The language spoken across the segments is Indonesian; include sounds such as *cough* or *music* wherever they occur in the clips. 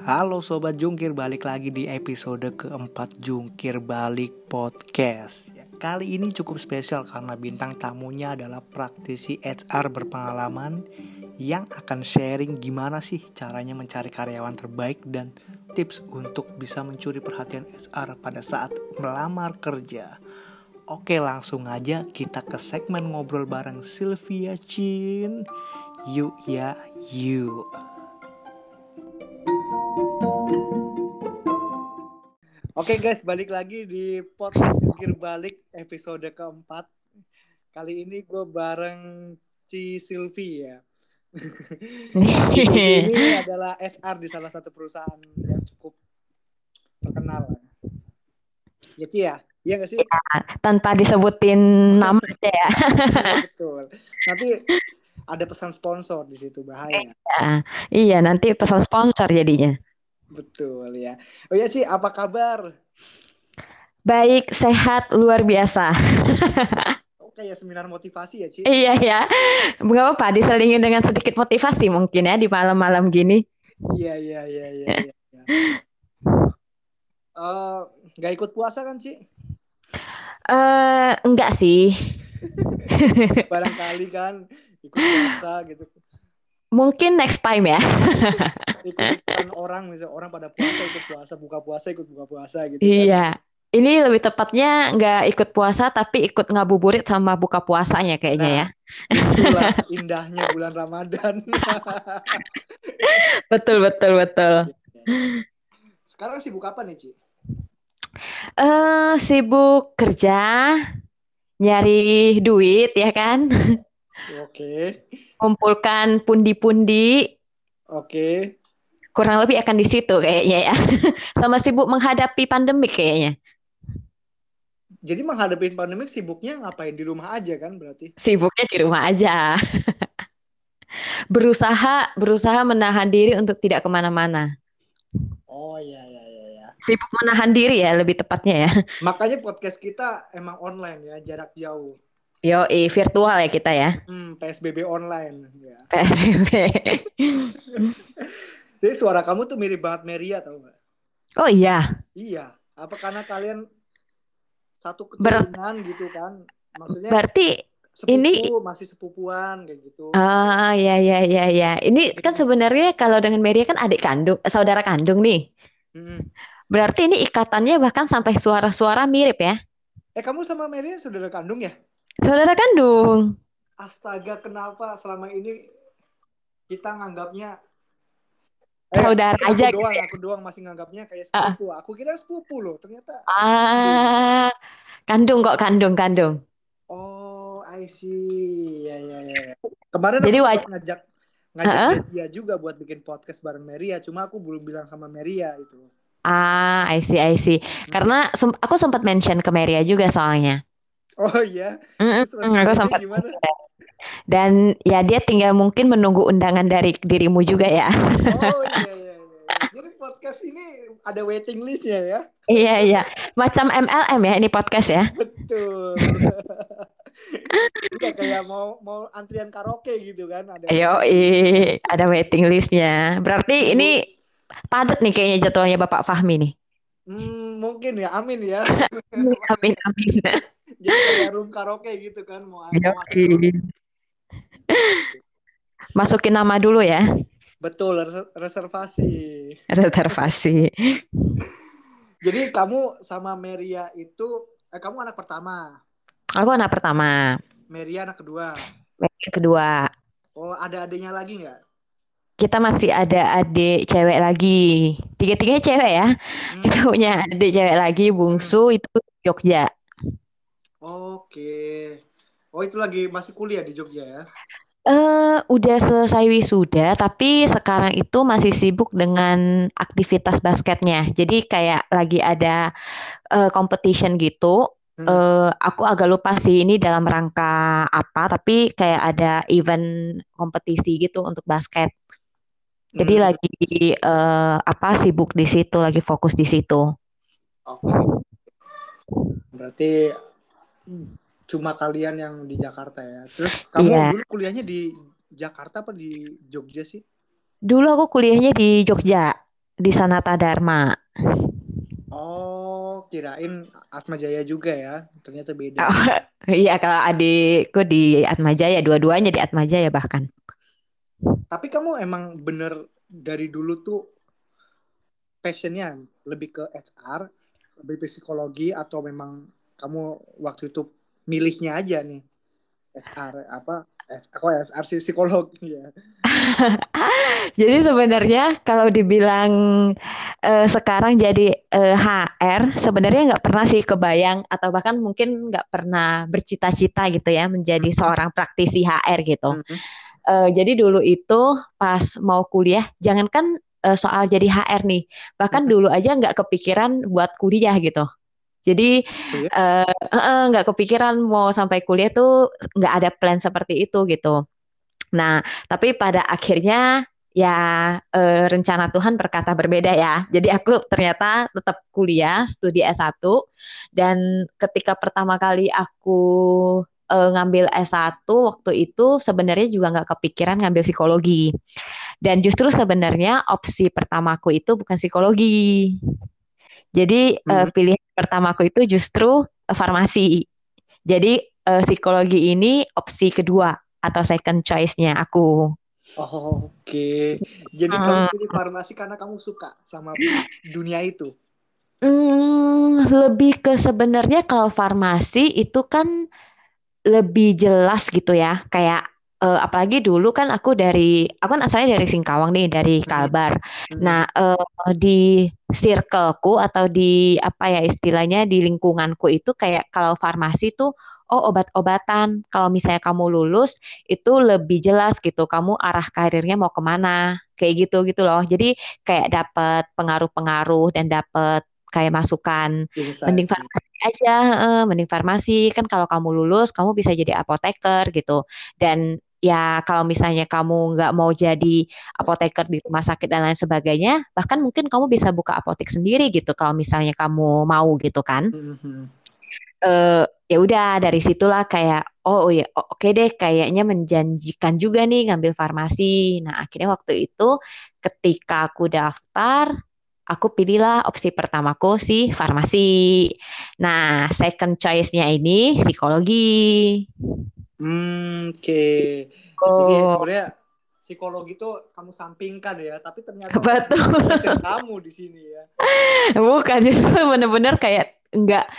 Halo Sobat Jungkir, balik lagi di episode keempat Jungkir Balik Podcast. Kali ini cukup spesial karena bintang tamunya adalah praktisi HR berpengalaman Yang akan sharing gimana sih caranya mencari karyawan terbaik dan tips untuk bisa mencuri perhatian HR pada saat melamar kerja. Oke langsung aja kita ke segmen ngobrol bareng Sylvia Chin. Yuk ya yuk Oke guys, balik lagi di podcast Jungkir Balik episode keempat. Kali ini gue bareng Ci Silvi ya. *laughs* Silvi ini adalah HR di salah satu perusahaan yang cukup terkenal. Ya Ci ya? Iya gak sih? Ya, tanpa disebutin nama aja ya. *laughs* *laughs* Betul. Nanti ada pesan sponsor di situ bahaya. Iya, iya nanti pesan sponsor jadinya. Betul ya. Oh ya sih, apa kabar? Baik, sehat, luar biasa. oh, kayak seminar motivasi ya, Ci? Iya ya. Gak apa diselingin dengan sedikit motivasi mungkin ya di malam-malam gini. Iya, iya, iya, iya. iya. uh, gak ikut puasa kan, Ci? Uh, enggak sih. *laughs* Barangkali kan ikut puasa gitu Mungkin next time ya. *laughs* Ikutan orang misalnya orang pada puasa ikut puasa, buka puasa ikut buka puasa gitu. Kan. Iya. Ini lebih tepatnya nggak ikut puasa tapi ikut ngabuburit sama buka puasanya kayaknya ya. nah, ya. Itulah *laughs* indahnya bulan Ramadan. *laughs* betul betul betul. Sekarang sibuk apa nih, Ci? Uh, sibuk kerja, nyari duit ya kan. Oke. Kumpulkan pundi-pundi. Oke. Kurang lebih akan di situ kayaknya ya. *laughs* Sama sibuk menghadapi pandemik kayaknya. Jadi menghadapi pandemik sibuknya ngapain di rumah aja kan berarti? Sibuknya di rumah aja. *laughs* berusaha berusaha menahan diri untuk tidak ke mana-mana. Oh iya iya iya. Ya. Sibuk menahan diri ya lebih tepatnya ya. *laughs* Makanya podcast kita emang online ya jarak jauh. Yo, virtual ya kita ya. Hmm, PSBB online. Ya. PSBB. *laughs* Jadi suara kamu tuh mirip banget Meria tau gak? Oh iya. Iya. Apa karena kalian satu keturunan Ber gitu kan? Maksudnya. Berarti sepupu, ini masih sepupuan kayak gitu. Ah, ya ya ya ya. Ini kan sebenarnya kalau dengan Meria kan adik kandung, saudara kandung nih. Hmm. Berarti ini ikatannya bahkan sampai suara-suara mirip ya? Eh kamu sama Meria saudara kandung ya? Saudara kandung. Astaga, kenapa selama ini kita nganggapnya eh, saudara aku aja doang, gitu. Ya? Aku doang masih nganggapnya kayak sepupu. Uh. Aku kira sepupu loh, ternyata. Ah, kandung kok kandung kandung. Oh, I see. Ya ya ya. Kemarin Jadi aku ngajak ngajak uh -uh. juga buat bikin podcast bareng Meria, cuma aku belum bilang sama Meria itu. Ah, I see, I see. Hmm. Karena aku sempat mention ke Meria juga soalnya. Oh iya. Mm -mm, aku sempat. Gimana? Dan ya dia tinggal mungkin menunggu undangan dari dirimu juga ya. Oh *laughs* iya iya. iya. Jadi podcast ini ada waiting listnya ya? iya iya. Macam MLM ya ini podcast ya. Betul. *laughs* Udah kayak mau mau antrian karaoke gitu kan ada. Ayo, ada waiting listnya. Berarti ini padat nih kayaknya jadwalnya Bapak Fahmi nih. Hmm, mungkin ya. Amin ya. *laughs* amin amin. Jadi kayak room karaoke gitu kan mau Masukin nama dulu ya. Betul, reservasi. *laughs* Reservasi. Jadi kamu sama Meria itu eh, kamu anak pertama. Aku anak pertama. Meria anak kedua. Meria kedua. Oh, ada adiknya lagi nggak? Kita masih ada adik cewek lagi. Tiga-tiganya cewek ya. Hmm. Kita punya adik cewek lagi, bungsu hmm. itu Jogja. Oke. Oh itu lagi masih kuliah di Jogja ya? Eh uh, udah selesai wisuda tapi sekarang itu masih sibuk dengan aktivitas basketnya. Jadi kayak lagi ada uh, competition gitu. Hmm. Uh, aku agak lupa sih ini dalam rangka apa tapi kayak ada event kompetisi gitu untuk basket. Jadi hmm. lagi uh, apa sibuk di situ, lagi fokus di situ. Oke. Berarti cuma kalian yang di Jakarta ya. Terus kamu yeah. dulu kuliahnya di Jakarta apa di Jogja sih? Dulu aku kuliahnya di Jogja. di Sanata Dharma. Oh, kirain Atma Jaya juga ya. Ternyata beda. Oh, *laughs* iya, kalau adikku di Atma Jaya, dua-duanya di Atma Jaya bahkan. Tapi kamu emang bener dari dulu tuh passionnya lebih ke HR, lebih psikologi atau memang kamu waktu itu milihnya aja nih HR apa aku sih psikolog *laughs* ya. *laughs* jadi sebenarnya kalau dibilang uh, sekarang jadi eh, HR sebenarnya nggak pernah sih kebayang atau bahkan mungkin nggak pernah bercita-cita gitu ya menjadi mm -hmm. seorang praktisi HR gitu. Mm -hmm. uh, jadi dulu itu pas mau kuliah jangankan uh, soal jadi HR nih bahkan mm -hmm. dulu aja nggak kepikiran buat kuliah gitu. Jadi oh, iya? uh, nggak kepikiran mau sampai kuliah tuh nggak ada plan seperti itu gitu. Nah, tapi pada akhirnya ya uh, rencana Tuhan berkata berbeda ya. Jadi aku ternyata tetap kuliah studi S1 dan ketika pertama kali aku uh, ngambil S1 waktu itu sebenarnya juga nggak kepikiran ngambil psikologi. Dan justru sebenarnya opsi pertamaku itu bukan psikologi. Jadi hmm. uh, pilihan pertamaku itu justru uh, farmasi. Jadi uh, psikologi ini opsi kedua atau second choice-nya aku. Oh, Oke, okay. jadi hmm. kamu pilih farmasi karena kamu suka sama dunia itu? Hmm, lebih ke sebenarnya kalau farmasi itu kan lebih jelas gitu ya, kayak uh, apalagi dulu kan aku dari aku kan asalnya dari Singkawang nih dari. Kalbar. Nah uh, di circleku atau di apa ya istilahnya di lingkunganku itu kayak kalau farmasi tuh oh obat-obatan. Kalau misalnya kamu lulus itu lebih jelas gitu. Kamu arah karirnya mau ke mana kayak gitu gitu loh. Jadi kayak dapat pengaruh-pengaruh dan dapat kayak masukan Insight. mending farmasi aja eh, mending farmasi kan kalau kamu lulus kamu bisa jadi apoteker gitu dan ya kalau misalnya kamu nggak mau jadi apoteker di rumah sakit dan lain sebagainya, bahkan mungkin kamu bisa buka apotek sendiri gitu kalau misalnya kamu mau gitu kan. Mm-hmm. Uh, ya udah dari situlah kayak oh, oh ya oke okay deh kayaknya menjanjikan juga nih ngambil farmasi. Nah akhirnya waktu itu ketika aku daftar aku pilihlah opsi pertamaku si farmasi. Nah second choice-nya ini psikologi. Hmm, oke. Okay. Oh. Jadi sebenarnya psikologi itu kamu sampingkan ya, tapi ternyata *laughs* betul. kamu di sini ya. *laughs* Bukan justru *laughs* benar-benar kayak enggak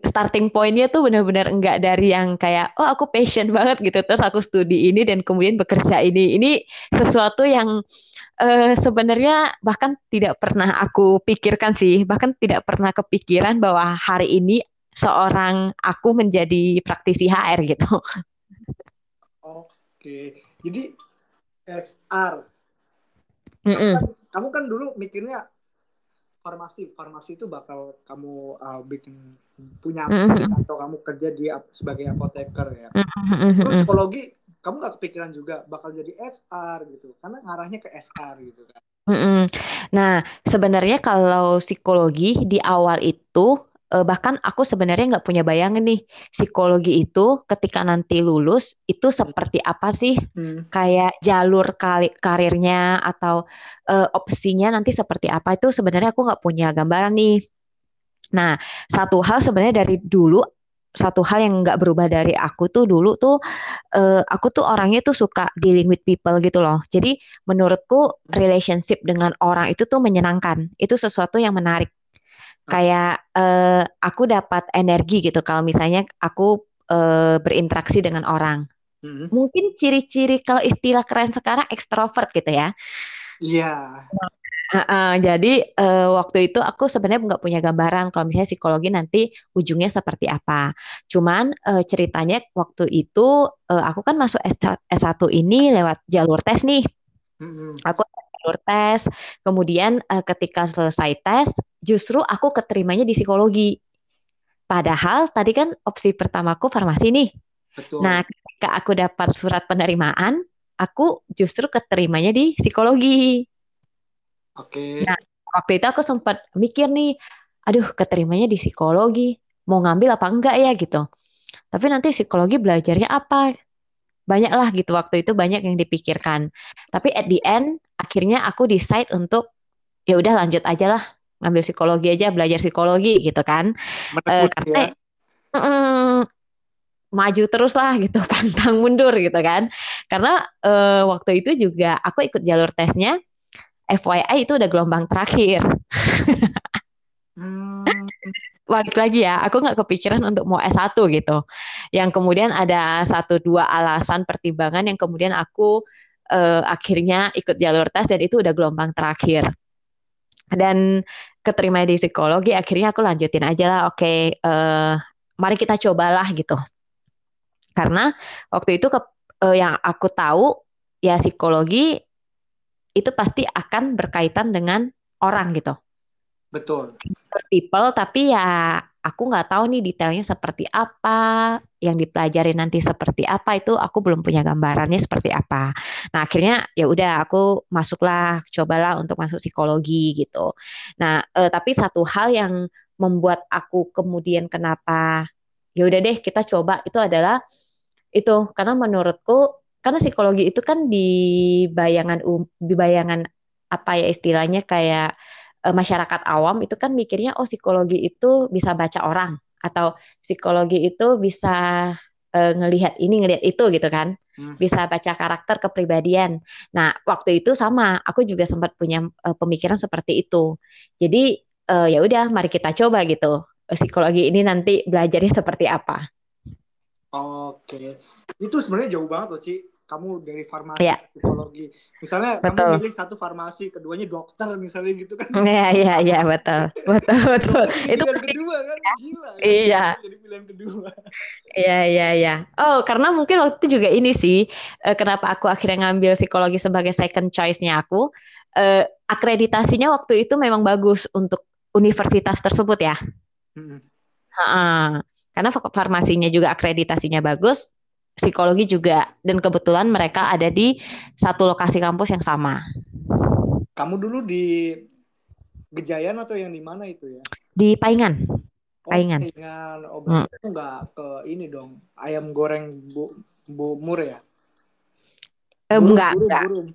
starting pointnya tuh benar-benar enggak dari yang kayak oh aku passion banget gitu. Terus aku studi ini dan kemudian bekerja ini. Ini sesuatu yang uh, sebenarnya bahkan tidak pernah aku pikirkan sih. Bahkan tidak pernah kepikiran bahwa hari ini seorang aku menjadi praktisi HR gitu. Oke, jadi SR. Mm -mm. Kamu, kan, kamu kan dulu mikirnya farmasi, farmasi itu bakal kamu uh, bikin punya mm -hmm. atau kamu kerja di sebagai apoteker ya. Mm -hmm. Terus psikologi, kamu gak kepikiran juga bakal jadi SR gitu, karena ngarahnya ke SR gitu kan. Mm -mm. Nah, sebenarnya kalau psikologi di awal itu bahkan aku sebenarnya nggak punya bayangan nih psikologi itu ketika nanti lulus itu seperti apa sih hmm. kayak jalur kali karirnya atau uh, opsinya nanti seperti apa itu sebenarnya aku nggak punya gambaran nih. Nah satu hal sebenarnya dari dulu satu hal yang nggak berubah dari aku tuh dulu tuh uh, aku tuh orangnya tuh suka dealing with people gitu loh. Jadi menurutku relationship dengan orang itu tuh menyenangkan. Itu sesuatu yang menarik kayak uh, aku dapat energi gitu kalau misalnya aku uh, berinteraksi dengan orang. Mm-hmm. Mungkin ciri-ciri kalau istilah keren sekarang ekstrovert gitu ya. Iya. Yeah. Uh, uh, jadi uh, waktu itu aku sebenarnya nggak punya gambaran kalau misalnya psikologi nanti ujungnya seperti apa. Cuman uh, ceritanya waktu itu uh, aku kan masuk S1 ini lewat jalur tes nih. Mm-hmm. Aku jalur tes. Kemudian uh, ketika selesai tes, justru aku keterimanya di psikologi. Padahal tadi kan opsi pertamaku farmasi nih. Betul. Nah, ketika aku dapat surat penerimaan, aku justru keterimanya di psikologi. Oke. Nah, waktu itu aku sempat mikir nih, aduh keterimanya di psikologi, mau ngambil apa enggak ya gitu. Tapi nanti psikologi belajarnya apa? Banyak lah gitu waktu itu banyak yang dipikirkan. Tapi at the end akhirnya aku decide untuk ya udah lanjut aja lah ngambil psikologi aja belajar psikologi gitu kan uh, karena ya? mm, maju terus lah gitu *laughs* pantang mundur gitu kan karena uh, waktu itu juga aku ikut jalur tesnya FYI itu udah gelombang terakhir *laughs* hmm. Balik lagi ya aku nggak kepikiran untuk mau S1 gitu. Yang kemudian ada satu dua alasan pertimbangan yang kemudian aku uh, akhirnya ikut jalur tes dan itu udah gelombang terakhir. Dan keterima di psikologi akhirnya aku lanjutin aja lah oke okay, uh, eh, mari kita cobalah gitu. Karena waktu itu ke, uh, yang aku tahu ya psikologi itu pasti akan berkaitan dengan orang gitu betul people tapi ya aku nggak tahu nih detailnya seperti apa, yang dipelajari nanti seperti apa itu aku belum punya gambarannya seperti apa. Nah akhirnya ya udah aku masuklah, cobalah untuk masuk psikologi gitu. Nah eh, tapi satu hal yang membuat aku kemudian kenapa ya udah deh kita coba itu adalah itu karena menurutku karena psikologi itu kan di bayangan um, di bayangan apa ya istilahnya kayak uh, masyarakat awam itu kan mikirnya oh psikologi itu bisa baca orang atau psikologi itu bisa uh, ngelihat ini ngelihat itu gitu kan. Hmm. bisa baca karakter kepribadian. Nah waktu itu sama aku juga sempat punya uh, pemikiran seperti itu. Jadi uh, ya udah mari kita coba gitu psikologi ini nanti belajarnya seperti apa. Oke, itu sebenarnya jauh banget loh, Ci kamu dari farmasi yeah. psikologi. Misalnya betul. kamu milih satu farmasi, keduanya dokter misalnya gitu kan. *laughs* Iya iya iya betul. Betul *laughs* betul. itu pilihan kedua kan gila. Kan? Iya. Jadi pilihan kedua. Iya iya iya. Oh, karena mungkin waktu itu juga ini sih eh, kenapa aku akhirnya ngambil psikologi sebagai second choice-nya aku. Eh, akreditasinya waktu itu memang bagus untuk universitas tersebut ya. Hmm. Ha -ha. Karena farmasinya juga akreditasinya bagus, psikologi juga dan kebetulan mereka ada di satu lokasi kampus yang sama. Kamu dulu di Gejayan atau yang di mana itu ya? Di Paingan. Oh, Paingan. Paingan. Oh, hmm. enggak ke ini dong. Ayam goreng Bu Bu Mur ya? Eh, burung, enggak, burung, enggak. Burung.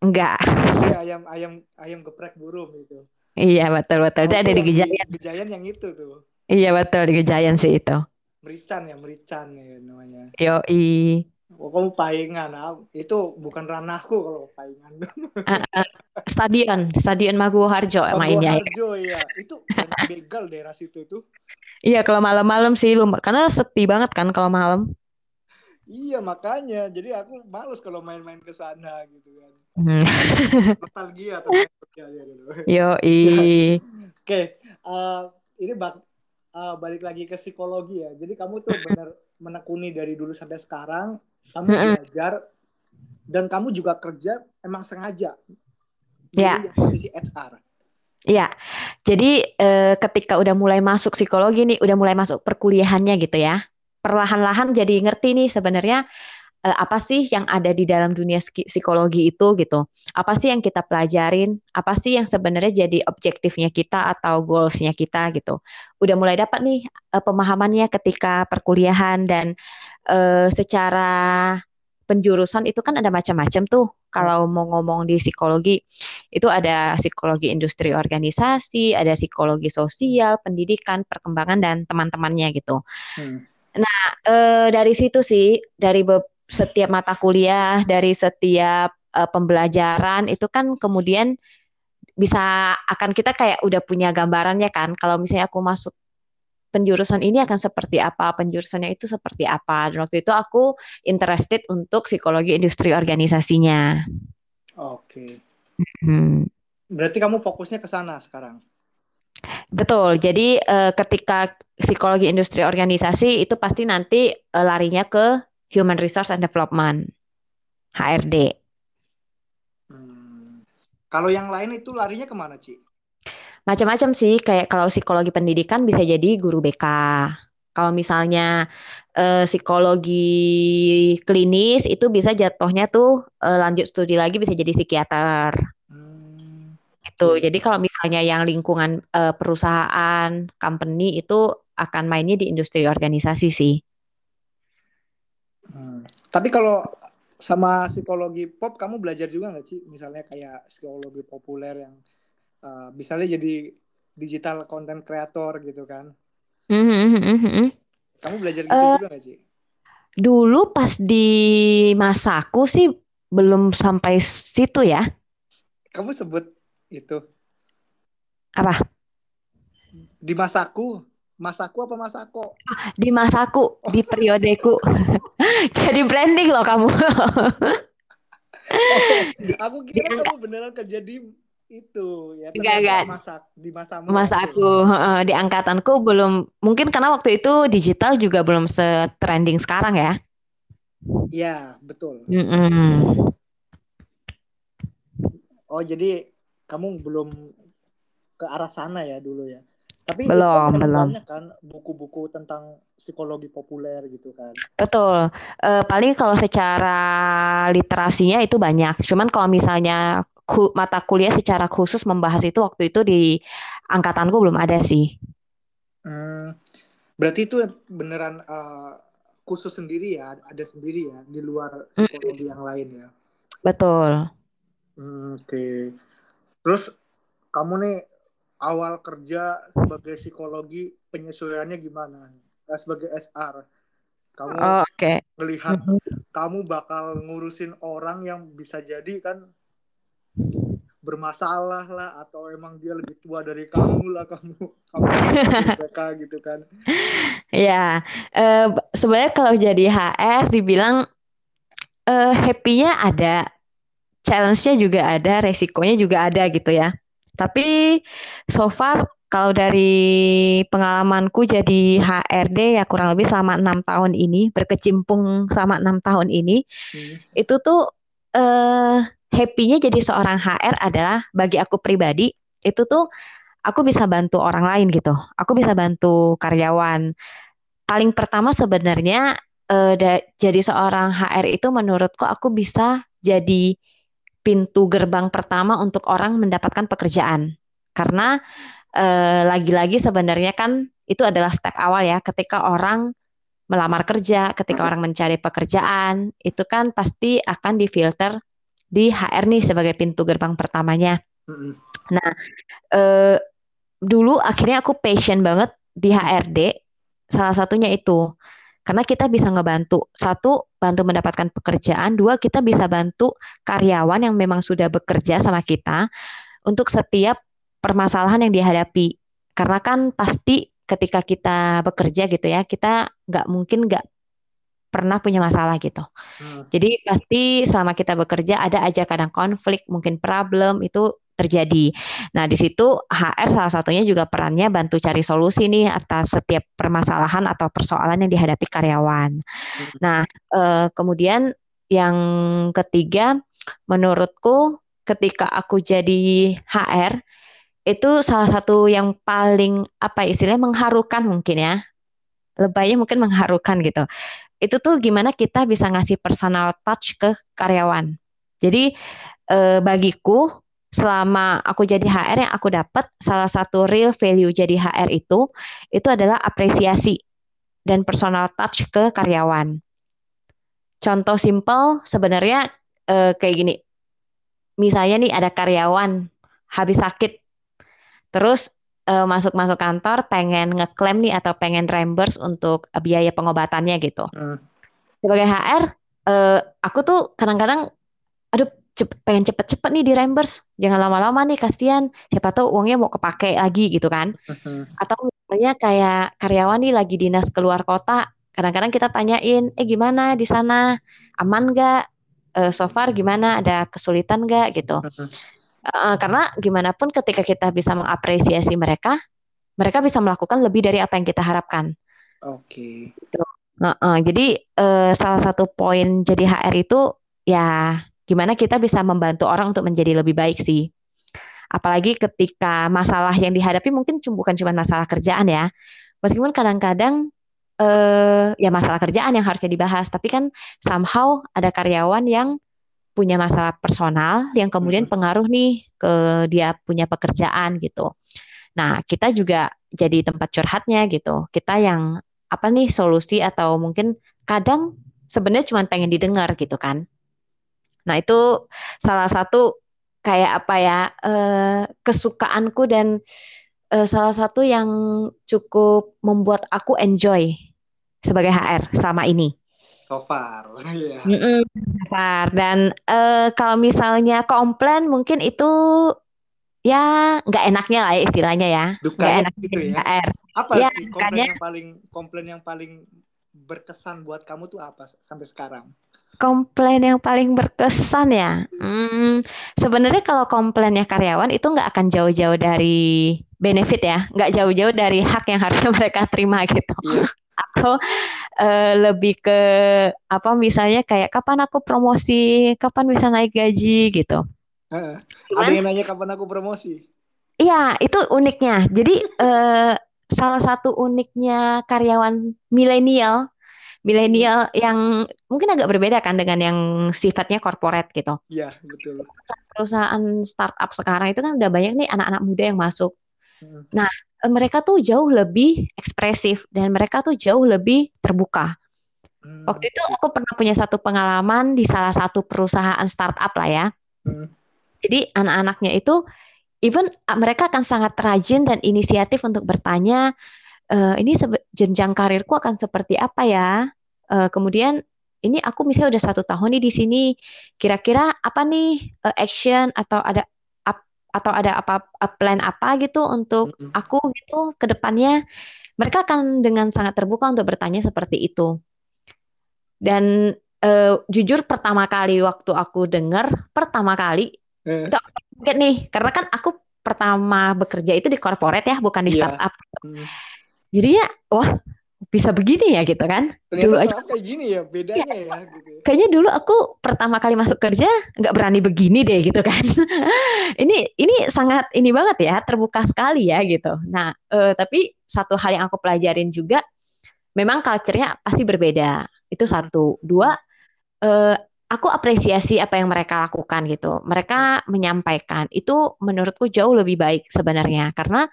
Enggak. Ya, ayam ayam ayam geprek burung itu. Iya, betul betul. Oh, itu ada di Gejayan. Gejayan yang itu tuh. Iya, betul di Gejayan sih itu. Merican ya, Merican ya namanya. Yo i. Oh, kamu paingan, ah. itu bukan ranahku kalau paingan. uh, uh, stadion, stadion Maguwo Harjo Maguwo mainnya. Harjo ya, itu banyak begal daerah situ tuh. Iya kalau malam-malam sih lu, karena sepi banget kan kalau malam. Iya makanya, jadi aku males kalau main-main ke sana gitu kan. Hmm. *laughs* Nostalgia atau gitu. Yo i. *laughs* Oke, okay. uh, eh, ini bak uh, balik lagi ke psikologi ya. Jadi kamu tuh *laughs* benar menekuni dari dulu sampai sekarang, kamu belajar dan kamu juga kerja emang sengaja. Ya. Yeah. Posisi HR. Iya. Jadi eh, ketika udah mulai masuk psikologi nih, udah mulai masuk perkuliahannya gitu ya. Perlahan-lahan jadi ngerti nih sebenarnya uh, apa sih yang ada di dalam dunia psikologi itu gitu? Apa sih yang kita pelajarin? Apa sih yang sebenarnya jadi objektifnya kita atau goalsnya kita gitu? Udah mulai dapat nih uh, pemahamannya ketika perkuliahan dan uh, secara penjurusan itu kan ada macam-macam tuh. Kalau mau ngomong di psikologi, itu ada psikologi industri organisasi, ada psikologi sosial, pendidikan, perkembangan dan teman-temannya gitu. Hmm. Nah, e, dari situ sih, dari setiap mata kuliah, dari setiap uh, pembelajaran itu kan kemudian bisa akan kita kayak udah punya gambarannya kan. Kalau misalnya aku masuk penjurusan ini akan seperti apa, penjurusannya itu seperti apa. Dan waktu itu aku interested untuk psikologi industri organisasinya. Oke. Hmm. Berarti kamu fokusnya ke sana sekarang? Betul. Jadi uh, ketika psikologi industri organisasi itu pasti nanti uh, larinya ke Human Resource and Development HRD. Hmm. Kalau yang lain itu larinya ke mana, Ci? Macam-macam sih, kayak kalau psikologi pendidikan bisa jadi guru BK. Kalau misalnya eh, psikologi klinis itu bisa jatuhnya tuh eh, lanjut studi lagi bisa jadi psikiater. Hmm. Itu. Jadi kalau misalnya yang lingkungan eh, perusahaan, company itu akan mainnya di industri organisasi sih. Hmm. Tapi kalau sama psikologi pop kamu belajar juga nggak sih? Misalnya kayak psikologi populer yang uh, misalnya jadi digital content creator gitu kan. Mm-hmm. Kamu belajar gitu uh, juga gak sih? Dulu pas di masaku sih belum sampai situ ya. Kamu sebut itu? Apa? Di masaku, masaku apa masako? Di masaku, oh. di periodeku. *laughs* Jadi branding loh kamu. oh, aku kira kamu beneran kerja di itu ya enggak, enggak. masa di masa masa aku uh, di angkatanku belum mungkin karena waktu itu digital juga belum se-trending sekarang ya Iya betul mm -mm. oh jadi kamu belum ke arah sana ya dulu ya tapi belum, itu kan belum. banyak kan buku-buku tentang psikologi populer gitu kan. Betul. E, paling kalau secara literasinya itu banyak. Cuman kalau misalnya ku, mata kuliah secara khusus membahas itu waktu itu di angkatanku belum ada sih. Hmm, berarti itu beneran uh, khusus sendiri ya, ada sendiri ya di luar psikologi mm. yang lain ya. Betul. Hmm, Oke. Okay. Terus kamu nih awal kerja sebagai psikologi penyesuaiannya gimana? Nah, sebagai SR, kamu oh, okay. melihat mm -hmm. kamu bakal ngurusin orang yang bisa jadi kan bermasalah lah atau emang dia lebih tua dari kamu lah kamu kamu *laughs* mereka gitu kan ya uh, sebenarnya kalau jadi HR dibilang uh, happy-nya ada challenge-nya juga ada resikonya juga ada gitu ya tapi so far kalau dari pengalamanku jadi HRD ya kurang lebih selama enam tahun ini berkecimpung selama enam tahun ini hmm. itu tuh uh, happy-nya jadi seorang HR adalah bagi aku pribadi itu tuh aku bisa bantu orang lain gitu. Aku bisa bantu karyawan. Paling pertama sebenarnya uh, jadi seorang HR itu menurutku aku bisa jadi pintu gerbang pertama untuk orang mendapatkan pekerjaan. Karena uh, lagi-lagi sebenarnya kan itu adalah step awal ya ketika orang melamar kerja, ketika orang mencari pekerjaan, itu kan pasti akan difilter di HR nih sebagai pintu gerbang pertamanya. Nah, eh, dulu akhirnya aku passion banget di HRD. Salah satunya itu karena kita bisa ngebantu satu bantu mendapatkan pekerjaan, dua kita bisa bantu karyawan yang memang sudah bekerja sama kita untuk setiap permasalahan yang dihadapi. Karena kan pasti ketika kita bekerja gitu ya, kita nggak mungkin nggak pernah punya masalah gitu. Hmm. Jadi pasti selama kita bekerja ada aja kadang konflik, mungkin problem itu terjadi. Nah, di situ HR salah satunya juga perannya bantu cari solusi nih atas setiap permasalahan atau persoalan yang dihadapi karyawan. Hmm. Nah, eh, kemudian yang ketiga menurutku ketika aku jadi HR itu salah satu yang paling apa istilahnya mengharukan mungkin ya lebaynya mungkin mengharukan gitu itu tuh gimana kita bisa ngasih personal touch ke karyawan. Jadi eh, bagiku selama aku jadi HR yang aku dapat salah satu real value jadi HR itu itu adalah apresiasi dan personal touch ke karyawan. Contoh simple sebenarnya eh, kayak gini. Misalnya nih ada karyawan habis sakit terus uh, masuk-masuk kantor pengen ngeklaim nih atau pengen reimburse untuk biaya pengobatannya gitu. Hmm. Sebagai HR, eh, aku tuh kadang-kadang, aduh cepet, pengen cepet-cepet nih di reimburse, jangan lama-lama nih kasihan, siapa tahu uangnya mau kepake lagi gitu kan. Hmm. Atau misalnya kayak karyawan nih lagi dinas keluar kota, kadang-kadang kita tanyain, eh gimana di sana, aman nggak? Uh, so far gimana? Ada kesulitan nggak gitu? Uh, karena gimana pun ketika kita bisa mengapresiasi mereka, mereka bisa melakukan lebih dari apa yang kita harapkan. Oke. Okay. Gitu. Uh, uh, jadi uh, salah satu poin jadi HR itu ya gimana kita bisa membantu orang untuk menjadi lebih baik sih. Apalagi ketika masalah yang dihadapi mungkin bukan cuma masalah kerjaan ya. Meskipun kadang-kadang uh, ya masalah kerjaan yang harusnya dibahas, tapi kan somehow ada karyawan yang punya masalah personal yang kemudian pengaruh nih ke dia punya pekerjaan gitu. Nah, kita juga jadi tempat curhatnya gitu. Kita yang apa nih solusi atau mungkin kadang sebenarnya cuma pengen didengar gitu kan. Nah, itu salah satu kayak apa ya uh, kesukaanku dan uh, salah satu yang cukup membuat aku enjoy sebagai HR selama ini. So far, *laughs* ya. Yeah. so far. Dan uh, kalau misalnya komplain mungkin itu ya nggak enaknya lah ya istilahnya ya. Nggak enak gitu ya. HR. Apa ya, sih komplain yang paling komplain yang paling berkesan buat kamu tuh apa sampai sekarang? Komplain yang paling berkesan ya. Hmm, sebenarnya kalau komplainnya karyawan itu nggak akan jauh-jauh dari benefit ya, nggak jauh-jauh dari hak yang harusnya *laughs* mereka terima gitu. Yeah. Atau uh, lebih ke apa misalnya kayak kapan aku promosi, kapan bisa naik gaji gitu. Uh, ada yang nanya kapan aku promosi? Iya, itu uniknya. Jadi uh, salah satu uniknya karyawan milenial milenial yang mungkin agak berbeda kan dengan yang sifatnya corporate gitu. Iya, betul. Perusahaan startup sekarang itu kan udah banyak nih anak-anak muda yang masuk. Hmm. Nah, e, mereka tuh jauh lebih ekspresif dan mereka tuh jauh lebih terbuka. Hmm. Waktu itu aku pernah punya satu pengalaman di salah satu perusahaan startup lah ya. Hmm. Jadi anak-anaknya itu even mereka akan sangat rajin dan inisiatif untuk bertanya uh, ini jenjang karirku akan seperti apa ya? Uh, kemudian ini aku misalnya udah satu tahun nih di sini, kira-kira apa nih uh, action atau ada up, atau ada apa plan apa gitu untuk mm -hmm. aku gitu ke depannya? Mereka akan dengan sangat terbuka untuk bertanya seperti itu. Dan uh, jujur pertama kali waktu aku dengar pertama kali eh. itu aku nih karena kan aku pertama bekerja itu di corporate ya bukan di yeah. startup. Hmm jadi ya wah bisa begini ya gitu kan? Ternyata dulu aja. kayak gini ya bedanya ya, ya gitu. kayaknya dulu aku pertama kali masuk kerja nggak berani begini deh gitu kan. *laughs* Ini ini sangat ini banget ya terbuka sekali ya gitu. Nah uh, tapi satu hal yang aku pelajarin juga memang culture-nya pasti berbeda. Itu satu. Dua uh, aku apresiasi apa yang mereka lakukan gitu. Mereka menyampaikan. Itu menurutku jauh lebih baik sebenarnya. Karena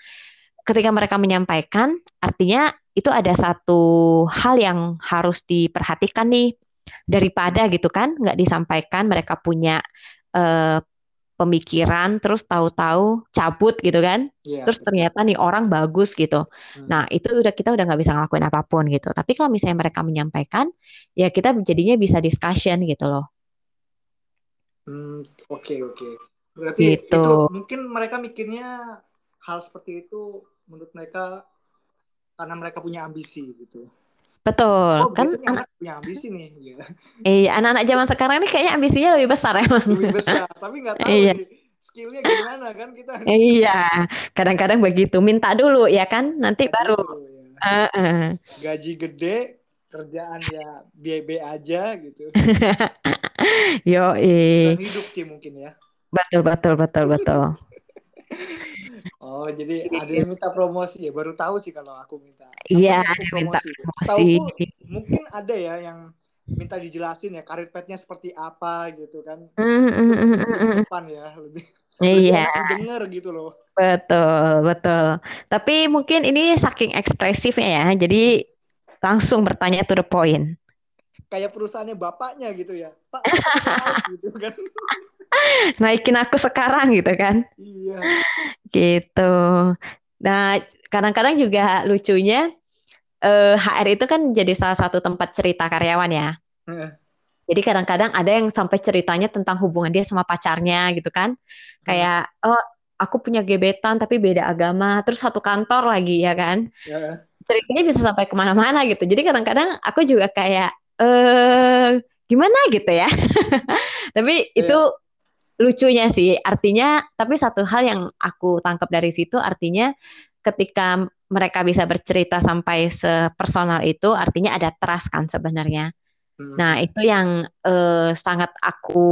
ketika mereka menyampaikan, artinya itu ada satu hal yang harus diperhatikan nih daripada gitu kan nggak disampaikan mereka punya uh, pemikiran terus tahu-tahu cabut gitu kan yeah, terus ternyata nih orang bagus gitu hmm. nah itu udah kita udah nggak bisa ngelakuin apa pun gitu tapi kalau misalnya mereka menyampaikan ya kita jadinya bisa discussion gitu loh oke hmm, oke okay, okay. berarti gitu. itu mungkin mereka mikirnya hal seperti itu menurut mereka karena mereka punya ambisi gitu. Betul. Oh, kan anak punya ambisi nih. Ya. Iya, anak-anak zaman sekarang ini kayaknya ambisinya lebih besar emang. Lebih besar, tapi nggak tahu *laughs* iya. nih skillnya gimana kan kita. Iya, kadang-kadang begitu. Minta dulu ya kan, nanti Minta baru. Dulu, ya. uh -uh. Gaji gede, kerjaan ya BB aja gitu. *laughs* Yo, hidup sih mungkin ya. Betul, betul, betul, betul. *laughs* Oh, jadi ada yang minta promosi ya? Baru tahu sih kalau aku minta. Iya, ada yang minta promosi. Tahu mungkin ada ya yang minta dijelasin ya karir petnya seperti apa gitu kan. Mm, mm, mm, depan ya lebih. Iya. Dengar gitu loh. Betul, betul. Tapi mungkin ini saking ekspresifnya ya, jadi langsung bertanya to the point. Kayak perusahaannya bapaknya gitu ya, Pak, *laughs* gitu kan. *laughs* *laughs* naikin aku sekarang gitu kan? Iya. Gitu. Nah kadang-kadang juga lucunya eh, HR itu kan jadi salah satu tempat cerita karyawan ya. Jadi kadang-kadang ada yang sampai ceritanya tentang hubungan dia sama pacarnya gitu kan? Kayak oh aku punya gebetan tapi beda agama terus satu kantor lagi ya kan? Ceritanya bisa sampai ke mana-mana gitu. Jadi kadang-kadang aku juga kayak eh gimana? gitu ya. *laughs* Tapi yeah. itu lucunya sih artinya tapi satu hal yang aku tangkap dari situ artinya ketika mereka bisa bercerita sampai sepersonal itu artinya ada trust kan sebenarnya hmm. nah itu yang eh, sangat aku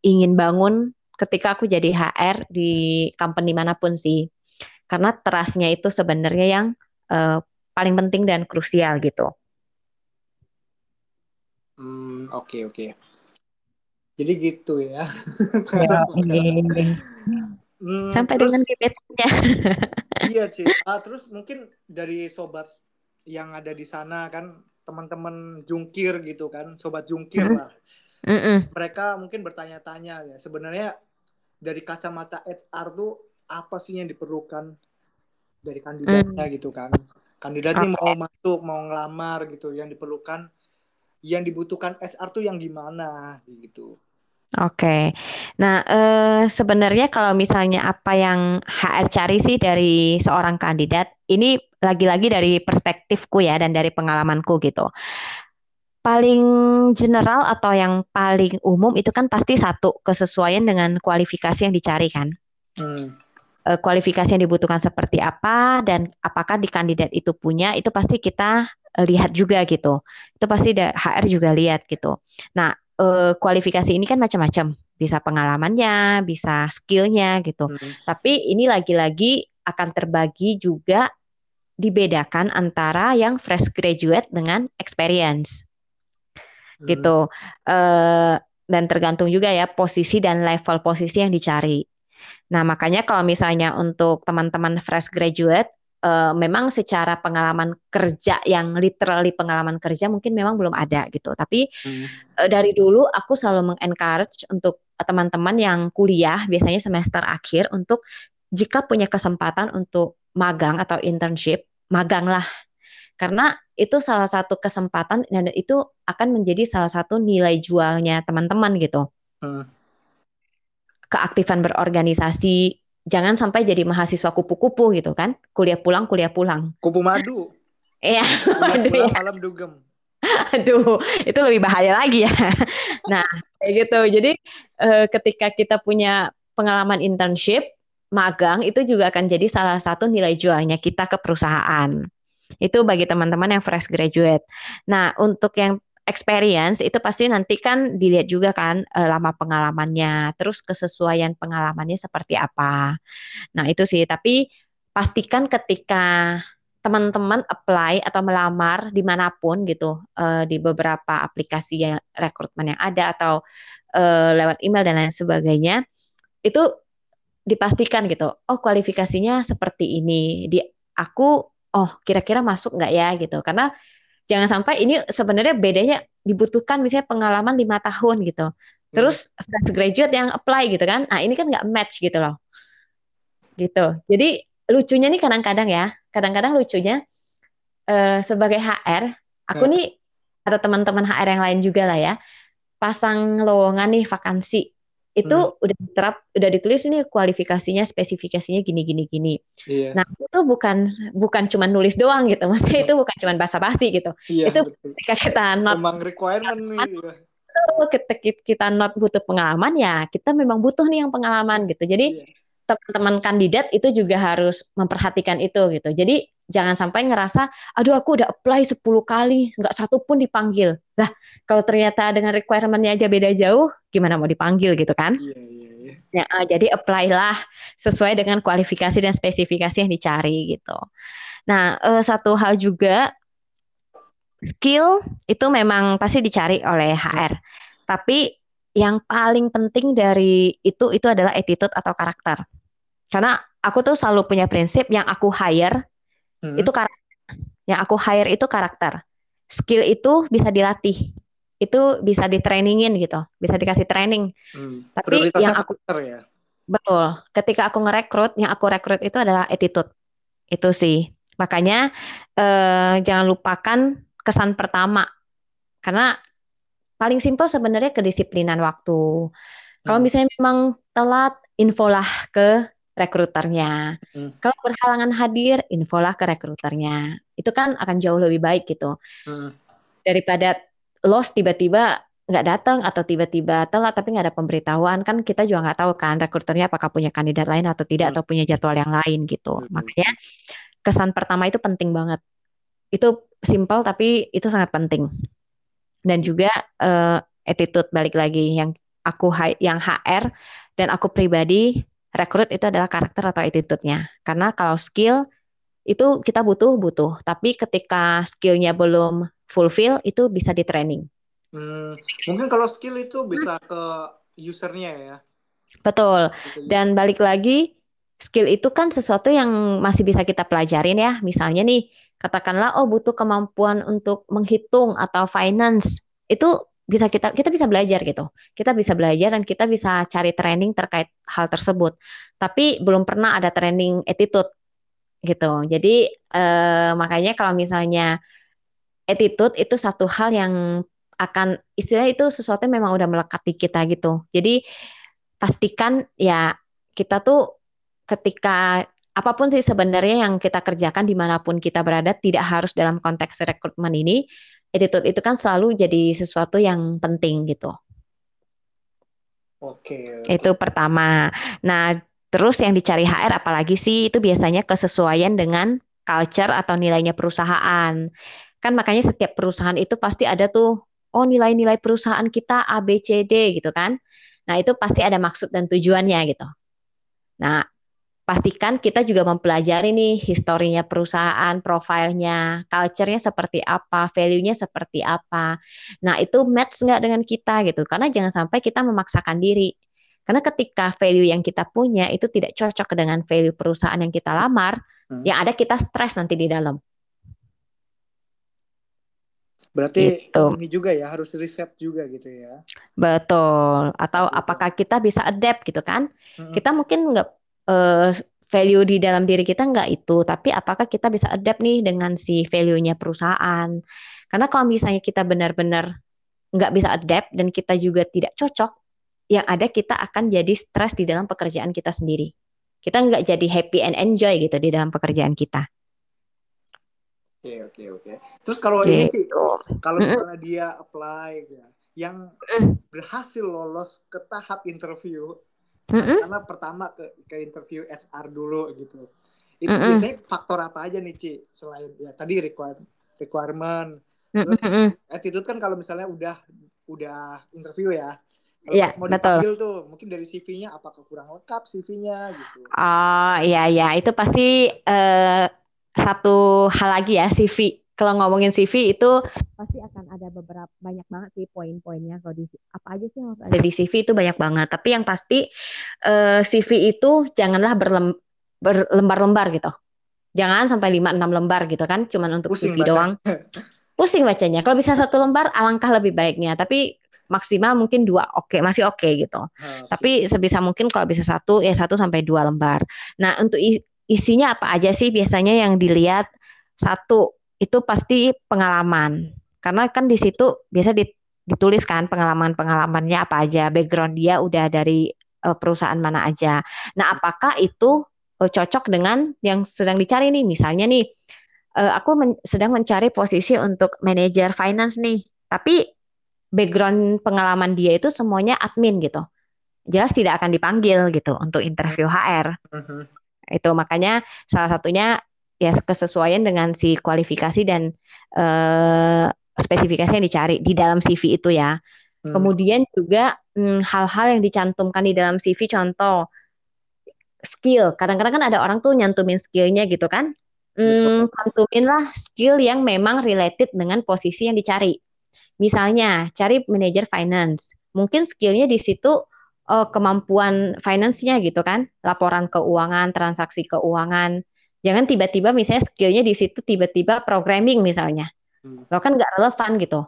ingin bangun ketika aku jadi HR di company mana pun sih karena trustnya itu sebenarnya yang eh, paling penting dan krusial gitu. Hmm, oke okay, oke. Okay. Jadi gitu ya. ya *laughs* hmm, Sampai terus, dengan gebetannya. *laughs* iya, Ci. Ah, terus mungkin dari sobat yang ada di sana kan teman-teman jungkir gitu kan, sobat jungkir mm -hmm. lah. Mm -hmm. Mereka mungkin bertanya-tanya ya, sebenarnya dari kacamata HR tuh apa sih yang diperlukan dari kandidatnya hmm. gitu kan kandidatnya okay. mau masuk mau ngelamar gitu yang diperlukan yang dibutuhkan HR tuh yang gimana gitu Oke, nah eh, sebenarnya kalau misalnya apa yang HR cari sih dari seorang kandidat, ini lagi-lagi dari perspektifku ya dan dari pengalamanku gitu. Paling general atau yang paling umum itu kan pasti satu kesesuaian dengan kualifikasi yang dicari kan. Hmm. Eh, kualifikasi yang dibutuhkan seperti apa dan apakah di kandidat itu punya, itu pasti kita eh, lihat juga gitu. Itu pasti HR juga lihat gitu. Nah uh, kualifikasi ini kan macam-macam, bisa pengalamannya, bisa skillnya gitu. Hmm. Tapi ini lagi-lagi akan terbagi juga dibedakan antara yang fresh graduate dengan experience, hmm. gitu. Uh, dan tergantung juga ya posisi dan level posisi yang dicari. Nah makanya kalau misalnya untuk teman-teman fresh graduate uh, memang secara pengalaman kerja yang literally pengalaman kerja mungkin memang belum ada gitu. Tapi hmm. uh, dari dulu aku selalu mengencourage untuk teman-teman yang kuliah biasanya semester akhir untuk jika punya kesempatan untuk magang atau internship, maganglah. Karena itu salah satu kesempatan dan itu akan menjadi salah satu nilai jualnya teman-teman gitu. Hmm. Keaktifan berorganisasi, jangan sampai jadi mahasiswa kupu-kupu gitu kan. Kuliah pulang kuliah pulang. Kupu madu. *laughs* Iya madu ya. malam dugem. Aduh itu lebih bahaya lagi ya. *laughs* Nah kayak gitu. Jadi eh, ketika kita punya pengalaman internship magang itu juga akan jadi salah satu nilai jualnya kita ke perusahaan. Itu bagi teman-teman yang fresh graduate. Nah untuk yang experience itu pasti nanti kan dilihat juga kan e, lama pengalamannya, terus kesesuaian pengalamannya seperti apa. Nah, itu sih, tapi pastikan ketika teman-teman apply atau melamar di mana pun gitu e, di beberapa aplikasi yang rekrutmen yang ada atau e, lewat email dan lain sebagainya itu dipastikan gitu oh kualifikasinya seperti ini. Di aku oh kira-kira masuk nggak ya? gitu. Karena jangan sampai ini sebenarnya bedanya dibutuhkan misalnya pengalaman lima tahun gitu. Terus fresh graduate yang apply gitu kan. Nah ini kan nggak match gitu loh. Gitu. Jadi lucunya nih kadang-kadang ya. Kadang-kadang lucunya uh, sebagai HR aku hmm. nih ada teman-teman HR yang lain juga lah ya. Pasang lowongan nih vakansi itu hmm. udah diterap udah ditulis ini kualifikasinya spesifikasinya gini gini gini iya. nah itu bukan bukan cuma nulis doang gitu maksudnya itu bukan cuma basa-basi gitu iya, itu betul. ketika kita not memang requirement nih iya. ketika kita not butuh pengalaman ya kita memang butuh nih yang pengalaman gitu jadi iya. teman-teman kandidat itu juga harus memperhatikan itu gitu jadi jangan sampai ngerasa aduh aku udah apply 10 kali nggak satu pun dipanggil. Lah kalau ternyata dengan requirementnya aja beda jauh gimana mau dipanggil gitu kan? Iya, iya, iya. Ya, uh, jadi apply lah sesuai dengan kualifikasi dan spesifikasi yang dicari gitu. Nah uh, satu hal juga skill itu memang pasti dicari oleh HR tapi yang paling penting dari itu itu adalah attitude atau karakter. Karena aku tuh selalu punya prinsip yang aku hire hmm. itu karakter yang aku hire itu karakter. Skill itu bisa dilatih. Itu bisa ditrainingin gitu. Bisa dikasih training. Hmm. tapi yang aku ya? betul. Ketika aku ngerekrut yang aku rekrut itu adalah attitude. Itu sih. Makanya eh, jangan lupakan kesan pertama. Karena paling simpel sebenarnya kedisiplinan waktu. Kalau hmm. misalnya memang telat infolah ke rekruternya. Hmm. Kalau berhalangan hadir, infolah ke rekruternya. Itu kan akan jauh lebih baik gitu. Hmm. Daripada lost tiba-tiba nggak datang atau tiba-tiba telat tapi nggak ada pemberitahuan kan kita juga nggak tahu kan rekruternya apakah punya kandidat lain atau tidak hmm. atau punya jadwal yang lain gitu. Hmm. Makanya kesan pertama itu penting banget. Itu simpel tapi itu sangat penting. Dan juga uh, attitude balik lagi yang aku yang HR dan aku pribadi rekrut itu adalah karakter atau attitude-nya. Karena kalau skill itu kita butuh butuh, tapi ketika skillnya belum fulfill itu bisa di training. Hmm, mungkin kalau skill itu bisa ke usernya ya. Betul. Dan balik lagi skill itu kan sesuatu yang masih bisa kita pelajarin ya. Misalnya nih, katakanlah oh butuh kemampuan untuk menghitung atau finance. Itu bisa kita kita bisa belajar gitu. Kita bisa belajar dan kita bisa cari training terkait hal tersebut. Tapi belum pernah ada training attitude gitu. Jadi eh, makanya kalau misalnya attitude itu satu hal yang akan istilah itu sesuatu yang memang udah melekat di kita gitu. Jadi pastikan ya kita tuh ketika apa pun sih sebenarnya yang kita kerjakan di mana pun kita berada tidak harus dalam konteks rekrutmen ini attitude itu kan selalu jadi sesuatu yang penting gitu. Oke. Itu pertama. Nah, terus yang dicari HR apalagi sih itu biasanya kesesuaian dengan culture atau nilainya perusahaan. Kan makanya setiap perusahaan itu pasti ada tuh oh nilai-nilai perusahaan kita A B C D gitu kan. Nah, itu pasti ada maksud dan tujuannya gitu. Nah, pastikan kita juga mempelajari nih historinya perusahaan, profilnya, culture-nya seperti apa, value-nya seperti apa. Nah, itu match nggak dengan kita gitu. Karena jangan sampai kita memaksakan diri. Karena ketika value yang kita punya itu tidak cocok dengan value perusahaan yang kita lamar, hmm. yang ada kita stres nanti di dalam. Berarti gitu. ini juga ya harus riset juga gitu ya. Betul. Atau apakah kita bisa adapt gitu kan? Hmm. Kita mungkin nggak uh, value di dalam diri kita nggak itu, tapi apakah kita bisa adapt nih dengan si value-nya perusahaan? Karena kalau misalnya kita benar-benar nggak bisa adapt dan kita juga tidak cocok, yang ada kita akan jadi stres di dalam pekerjaan kita sendiri. Kita nggak jadi happy and enjoy gitu di dalam pekerjaan kita. Oke oke oke. Terus kalau gitu. ini sih, kalau misalnya dia apply ya, yang berhasil lolos ke tahap interview, mm-hmm. karena pertama ke ke interview HR dulu gitu itu mm-hmm. biasanya faktor apa aja nih Ci selain ya tadi requirement requirement terus mm-hmm. attitude kan kalau misalnya udah udah interview ya Iya, mau betul. tuh, mungkin dari CV-nya apakah kurang lengkap CV-nya gitu. Oh, iya iya, itu pasti uh, satu hal lagi ya CV kalau ngomongin CV itu pasti akan ada beberapa banyak banget sih poin-poinnya. Kalau di apa aja sih yang harus ada di CV itu banyak banget. Tapi yang pasti uh, eh, CV itu janganlah berlem, berlembar-lembar gitu. Jangan sampai 5 6 lembar gitu kan. Cuman untuk Pusing CV baca. doang. *laughs* Pusing bacanya. Kalau bisa satu lembar alangkah lebih baiknya. Tapi maksimal mungkin dua oke okay, masih oke okay, gitu okay. tapi sebisa mungkin kalau bisa satu ya satu sampai dua lembar. Nah untuk isinya apa aja sih? Biasanya yang dilihat satu itu pasti pengalaman. Karena kan di situ biasa dituliskan pengalaman-pengalamannya apa aja, background dia udah dari uh, perusahaan mana aja. Nah, apakah itu uh, cocok dengan yang sedang dicari nih? Misalnya nih, uh, aku men sedang mencari posisi untuk manajer finance nih, tapi background pengalaman dia itu semuanya admin gitu. Jelas tidak akan dipanggil gitu untuk interview HR. Mm-hmm. Itu makanya salah satunya ya kesesuaian dengan si kualifikasi dan uh, spesifikasi yang dicari di dalam CV itu ya. Hmm. Kemudian juga hmm, hal-hal hmm, yang dicantumkan di dalam CV contoh skill. Kadang-kadang kan ada orang tuh nyantumin skillnya gitu kan. Hmm, cantumin lah skill yang memang related dengan posisi yang dicari. Misalnya cari manajer finance. Mungkin skillnya di situ uh, kemampuan finance-nya gitu kan, laporan keuangan, transaksi keuangan, Jangan tiba-tiba misalnya skillnya di situ tiba-tiba programming misalnya. Hmm. Lo kan nggak relevan gitu.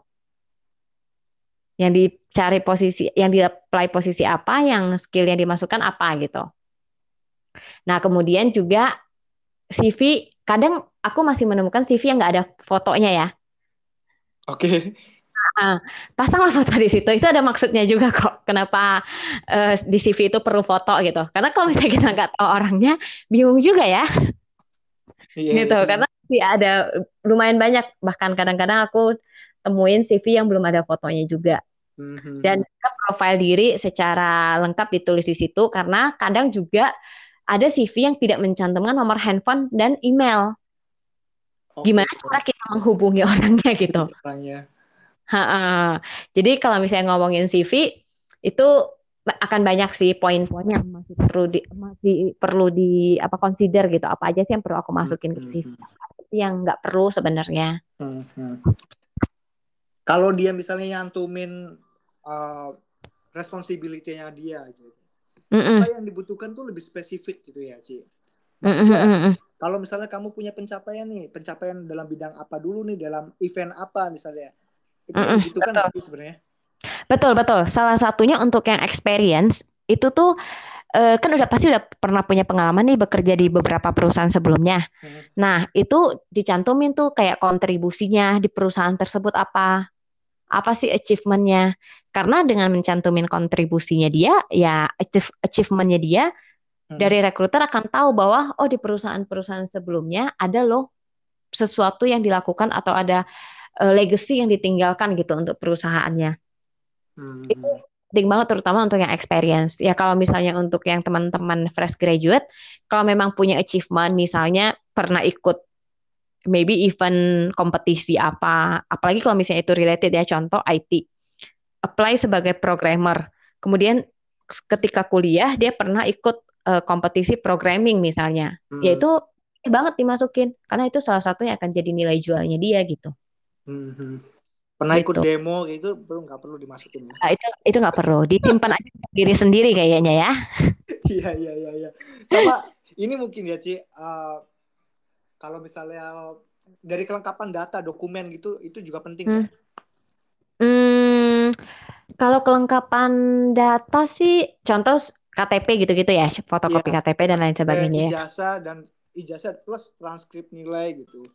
Yang dicari posisi, yang di apply posisi apa, yang skill yang dimasukkan apa gitu. Nah kemudian juga CV, kadang aku masih menemukan CV yang nggak ada fotonya ya. Oke. Okay. Nah, pasanglah foto di situ. Itu ada maksudnya juga kok. Kenapa uh, di CV itu perlu foto gitu? Karena kalau misalnya kita nggak tahu orangnya, bingung juga ya iya, gitu iya. karena sih ada lumayan banyak bahkan kadang-kadang aku temuin CV yang belum ada fotonya juga mm-hmm. dan profil diri secara lengkap ditulis di situ karena kadang juga ada CV yang tidak mencantumkan nomor handphone dan email okay. gimana cara kita menghubungi *laughs* orangnya gitu Ha-ha. Jadi kalau misalnya ngomongin CV itu akan banyak sih poin-poin yang masih perlu di masih perlu di apa consider gitu apa aja sih yang perlu aku masukin ke CV hmm. yang nggak perlu sebenarnya hmm. kalau dia misalnya nyantumin uh, responsibility-nya dia gitu mm -mm. apa yang dibutuhkan tuh lebih spesifik gitu ya Ci maksudnya mm -mm. kalau misalnya kamu punya pencapaian nih pencapaian dalam bidang apa dulu nih dalam event apa misalnya itu mm -mm. dibutuhkan sebenarnya Betul, betul. Salah satunya untuk yang experience itu tuh uh, kan udah pasti udah pernah punya pengalaman nih bekerja di beberapa perusahaan sebelumnya. Hmm. Nah, itu dicantumin tuh kayak kontribusinya di perusahaan tersebut apa. Apa sih achievementnya? Karena dengan mencantumin kontribusinya dia, ya achievementnya dia, hmm. dari rekruter akan tahu bahwa oh di perusahaan-perusahaan sebelumnya ada loh sesuatu yang dilakukan atau ada uh, legacy yang ditinggalkan gitu untuk perusahaannya. Hmm. Itu penting banget terutama untuk yang experience. Ya kalau misalnya untuk yang teman-teman fresh graduate, kalau memang punya achievement misalnya pernah ikut maybe event kompetisi apa, apalagi kalau misalnya itu related ya contoh IT. Apply sebagai programmer. Kemudian ketika kuliah dia pernah ikut uh, kompetisi programming misalnya. Hmm. Yaitu banget dimasukin karena itu salah satu yang akan jadi nilai jualnya dia gitu. Hmm pernah gitu. ikut demo gitu belum nggak perlu dimasukin ya? Nah, itu itu nggak perlu disimpan aja diri sendiri kayaknya ya *laughs* iya iya iya iya sama ini mungkin ya Ci uh, kalau misalnya dari kelengkapan data dokumen gitu itu juga penting hmm. hmm kalau kelengkapan data sih contoh KTP gitu-gitu ya fotokopi ya. KTP dan lain sebagainya ya. ijazah dan ijazah plus transkrip nilai gitu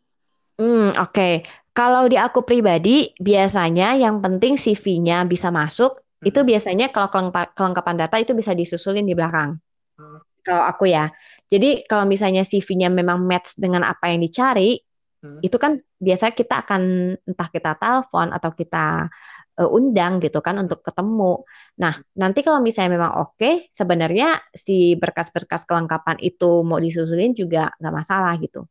Hmm, oke. Okay. Kalau di aku pribadi, biasanya yang penting CV-nya bisa masuk. Hmm. Itu biasanya kalau kelengkapan data itu bisa disusulin di belakang. Hmm. Kalau aku ya. Jadi kalau misalnya CV-nya memang match dengan apa yang dicari, hmm. itu kan biasanya kita akan entah kita telepon atau kita uh, undang gitu kan untuk ketemu. Nah, nanti kalau misalnya memang oke, okay, sebenarnya si berkas-berkas kelengkapan itu mau disusulin juga nggak masalah gitu.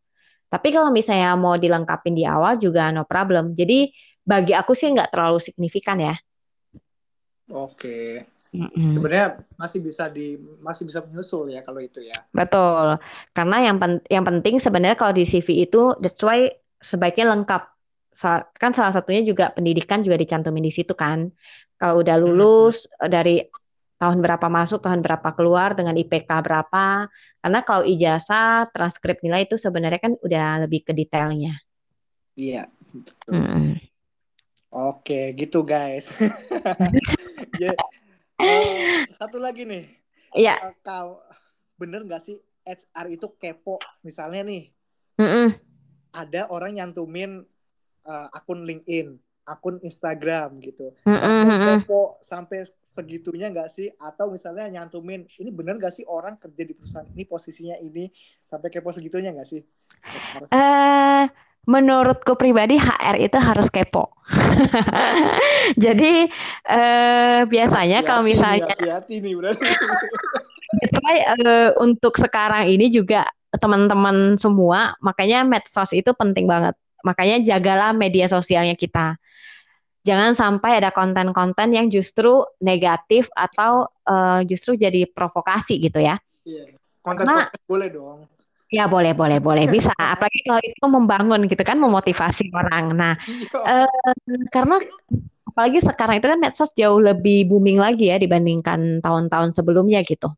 Tapi kalau misalnya mau dilengkapin di awal juga no problem. Jadi bagi aku sih nggak terlalu signifikan ya. Oke. Mm-hmm. Sebenarnya masih bisa di masih bisa menyusul ya kalau itu ya. Betul. Karena yang pen, yang penting sebenarnya kalau di CV itu that's why sebaiknya lengkap. Kan salah satunya juga pendidikan juga dicantumin di situ kan. Kalau udah lulus mm-hmm. dari tahun berapa masuk, tahun berapa keluar, dengan IPK berapa. Karena kalau ijazah, transkrip nilai itu sebenarnya kan udah lebih ke detailnya. Iya, betul. Hmm. Oke, gitu guys. *laughs* ya, uh, satu lagi nih. Iya. Uh, kau bener nggak sih HR itu kepo? Misalnya nih, mm -mm. ada orang nyantumin uh, akun LinkedIn akun Instagram gitu. Sampai kepo sampai segitunya nggak sih? Atau misalnya nyantumin ini bener nggak sih orang kerja di perusahaan ini posisinya ini sampai kepo segitunya nggak sih? Eh uh, menurutku pribadi HR itu harus kepo. *laughs* Jadi uh, biasanya hati kalau misalnya hati-hati nih berarti. *laughs* uh, untuk sekarang ini juga teman-teman semua makanya medsos itu penting banget makanya jagalah media sosialnya kita jangan sampai ada konten-konten yang justru negatif atau uh, justru jadi provokasi gitu ya. Iya. Konten karena, boleh dong. Ya boleh boleh boleh *laughs* bisa apalagi kalau itu membangun gitu kan memotivasi orang. Nah uh, karena apalagi sekarang itu kan medsos jauh lebih booming lagi ya dibandingkan tahun-tahun sebelumnya gitu.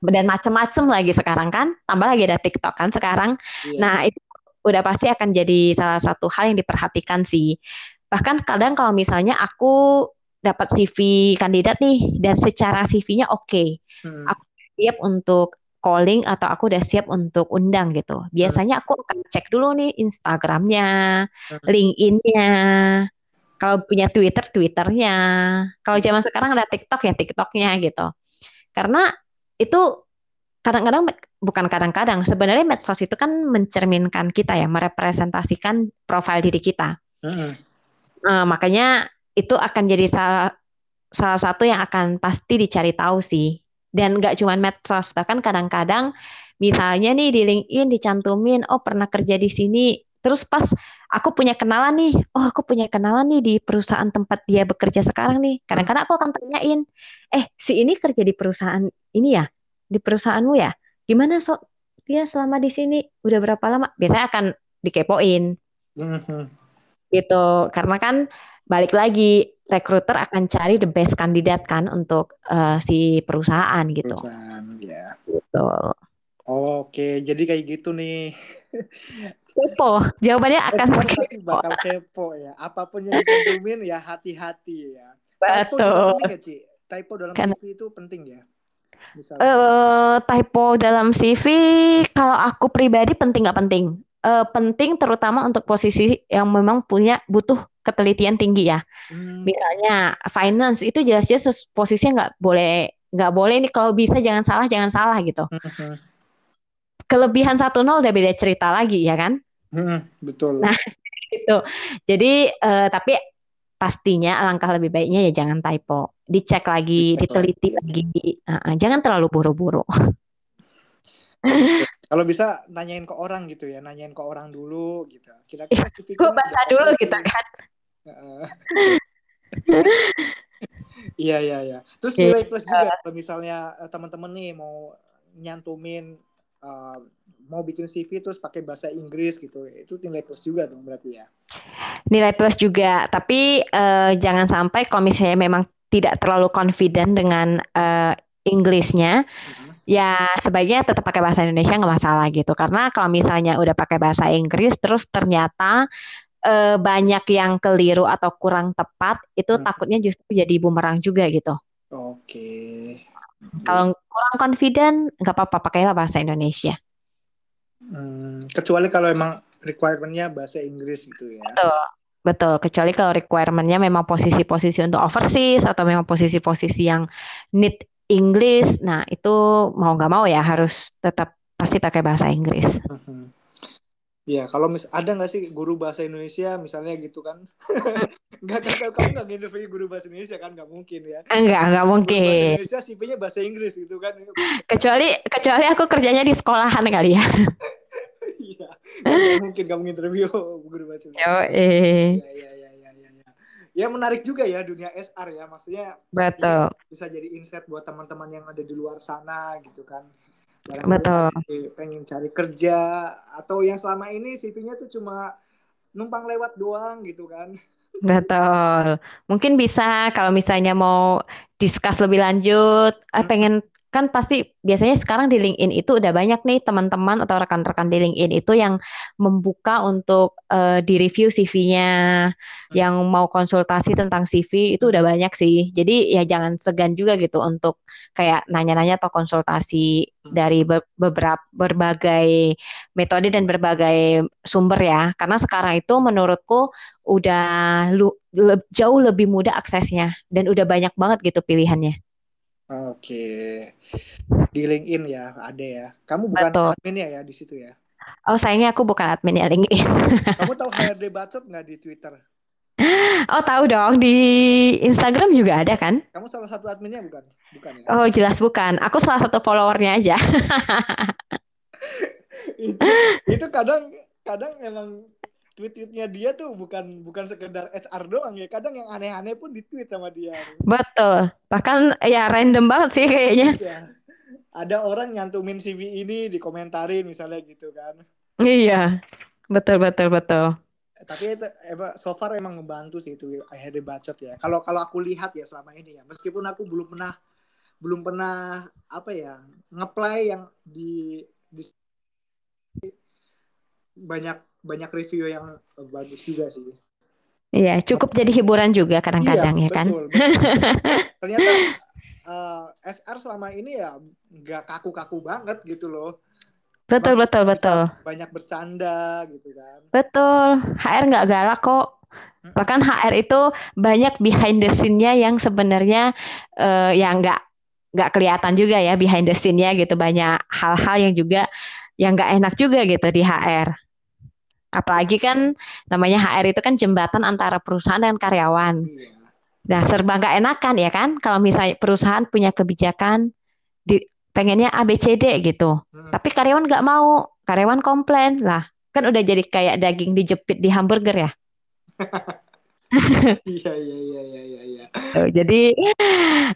Dan macem-macem lagi sekarang kan, tambah lagi ada TikTok kan sekarang. Iya. Nah itu udah pasti akan jadi salah satu hal yang diperhatikan sih. Bahkan kadang kalau misalnya aku dapat CV kandidat nih dan secara CV-nya oke, okay, hmm. aku siap untuk calling atau aku udah siap untuk undang gitu. Biasanya aku akan cek dulu nih Instagramnya, hmm. LinkedIn-nya, kalau punya Twitter, Twitternya. Kalau hmm. zaman sekarang ada TikTok ya TikToknya gitu. Karena itu kadang-kadang bukan kadang-kadang sebenarnya medsos itu kan mencerminkan kita ya, merepresentasikan profil diri kita. Hmm. Uh, makanya itu akan jadi salah salah satu yang akan pasti dicari tahu sih. Dan nggak cuma medsos, bahkan kadang-kadang misalnya nih di LinkedIn dicantumin, oh pernah kerja di sini. Terus pas aku punya kenalan nih, oh aku punya kenalan nih di perusahaan tempat dia bekerja sekarang nih. Kadang-kadang aku akan tanyain, eh si ini kerja di perusahaan ini ya, di perusahaanmu ya? Gimana sok dia selama di sini? Udah berapa lama? Biasanya akan dikepoin. -hmm gitu karena kan balik lagi rekruter akan cari the best kandidat kan untuk uh, si perusahaan gitu. Perusahaan ya. Betul. Oke, jadi kayak gitu nih. *laughs* kepo. Jawabannya akan HR kepo. pasti bakal kepo ya. Apa pun yang dicantumin ya hati-hati ya. Typo juga Betul. penting ya, Ci? Typo dalam Kan- CV itu penting ya. Misalnya. Eh, typo dalam CV kalau aku pribadi penting nggak penting? Eh, penting terutama untuk posisi yang memang punya butuh ketelitian tinggi ya. Hmm, Misalnya finance itu jelas-jelas posisinya nggak boleh nggak boleh nih kalau bisa jangan salah jangan salah gitu. hmm, Kelebihan 1-0 udah beda cerita lagi ya kan? hmm, betul. Nah, *laughs* Gitu. Jadi eh, tapi pastinya alangkah lebih baiknya ya jangan typo. Dicek lagi, Dicek diteliti lagi. Eh, eh, jangan terlalu buru-buru. *laughs* Kalau bisa nanyain ke orang gitu ya, nanyain ke orang dulu gitu. Kira-kira CV Gue ini baca dulu gitu belum? kan. Iya iya iya. Terus nilai plus juga kalau misalnya eh, teman-teman nih mau nyantumin eh, mau bikin CV terus pakai bahasa Inggris gitu. Itu nilai plus juga dong berarti ya. Nilai plus juga, tapi eh, jangan sampai kalau misalnya memang tidak terlalu confident dengan eh, Inggrisnya, Mhm. Ya sebaiknya tetap pakai bahasa Indonesia nggak masalah gitu. Karena kalau misalnya udah pakai bahasa Inggris, terus ternyata eh, banyak yang keliru atau kurang tepat, itu Hmm. takutnya justru jadi bumerang juga gitu. Oke. Kalau kurang confident, nggak apa-apa pakailah bahasa Indonesia. Hmm, kecuali kalau emang requirement-nya bahasa Inggris gitu ya. Betul, betul. Kecuali kalau requirement-nya memang posisi-posisi untuk overseas atau memang posisi-posisi yang need English, nah itu mau nggak mau ya harus tetap pasti pakai bahasa Inggris. Iya, kalau mis ada nggak sih guru bahasa Indonesia misalnya gitu kan? *laughs* Nggak kan kamu nggak interview guru bahasa Indonesia kan nggak mungkin ya. Enggak, enggak Guru bahasa mungkin. Indonesia CV-nya bahasa Inggris gitu kan? Kecuali kecuali aku kerjanya di sekolahan kali ya. *laughs* Iya, nggak mungkin kamu interview guru bahasa Indonesia. Yo, eh, iya iya iya. Ya. menarik juga ya dunia SR ya, maksudnya betul, bisa jadi insight buat teman-teman yang ada di luar sana gitu kan. Barangkali betul. pengen cari kerja atau yang selama ini CV-nya tuh cuma numpang lewat doang gitu kan. Betul. Mungkin bisa kalau misalnya mau discuss lebih lanjut, eh, pengen kan pasti biasanya sekarang di LinkedIn itu udah banyak nih teman-teman atau rekan-rekan di LinkedIn itu yang membuka untuk eh, di-review CV-nya, yang mau konsultasi tentang CV itu udah banyak sih. Jadi ya jangan segan juga gitu untuk kayak nanya-nanya atau konsultasi Hmm. dari be- beberapa berbagai metode dan berbagai sumber ya. Karena sekarang itu menurutku udah lu, le- jauh lebih mudah aksesnya dan udah banyak banget gitu pilihannya. Oke. Di LinkedIn ya ada ya. Kamu bukan Betul. adminnya ya di situ ya. Oh sayangnya aku bukan admin ya LinkedIn. *laughs* Kamu tahu HRD Bacot nggak di Twitter? Oh tahu dong di Instagram juga ada kan? Kamu salah satu adminnya bukan? Bukan ya. Oh jelas bukan. Aku salah satu followernya aja. *laughs* *laughs* itu itu kadang kadang emang tweet-tweetnya dia tuh bukan bukan sekedar HR doang ya. Kadang yang aneh-aneh pun di-tweet sama dia. Betul. Bahkan ya random banget sih kayaknya. Iya. Ada orang nyantumin CV ini dikomentarin misalnya gitu kan. Iya. Betul betul betul. Tapi itu so far emang ngebantu sih itu HRD Bacot ya. Kalau kalau aku lihat ya selama ini ya, meskipun aku belum pernah belum pernah apa ya ngeplay yang di, di banyak banyak review yang bagus juga sih. Iya, cukup jadi hiburan juga kadang-kadang Iya, ya kan. betul, betul. Ternyata eh, SR selama ini ya nggak kaku-kaku banget gitu loh. Betul betul Bisa betul. banyak bercanda gitu kan. Betul. HR nggak galak kok. Mm. Bahkan HR itu banyak behind the scene-nya yang sebenarnya eh, yang nggak nggak kelihatan juga ya behind the scene-nya gitu. Banyak hal-hal yang juga yang nggak enak juga gitu di HR. Apalagi kan namanya HR itu kan jembatan antara perusahaan dan karyawan. Iya. Nah, serba nggak enakan ya kan? Kalau misalnya perusahaan punya kebijakan di pengennya A B C D gitu. Hmm. Tapi karyawan nggak mau, karyawan komplain lah. Kan udah jadi kayak daging dijepit di hamburger ya. *laughs* Iya iya iya iya iya. iya. Jadi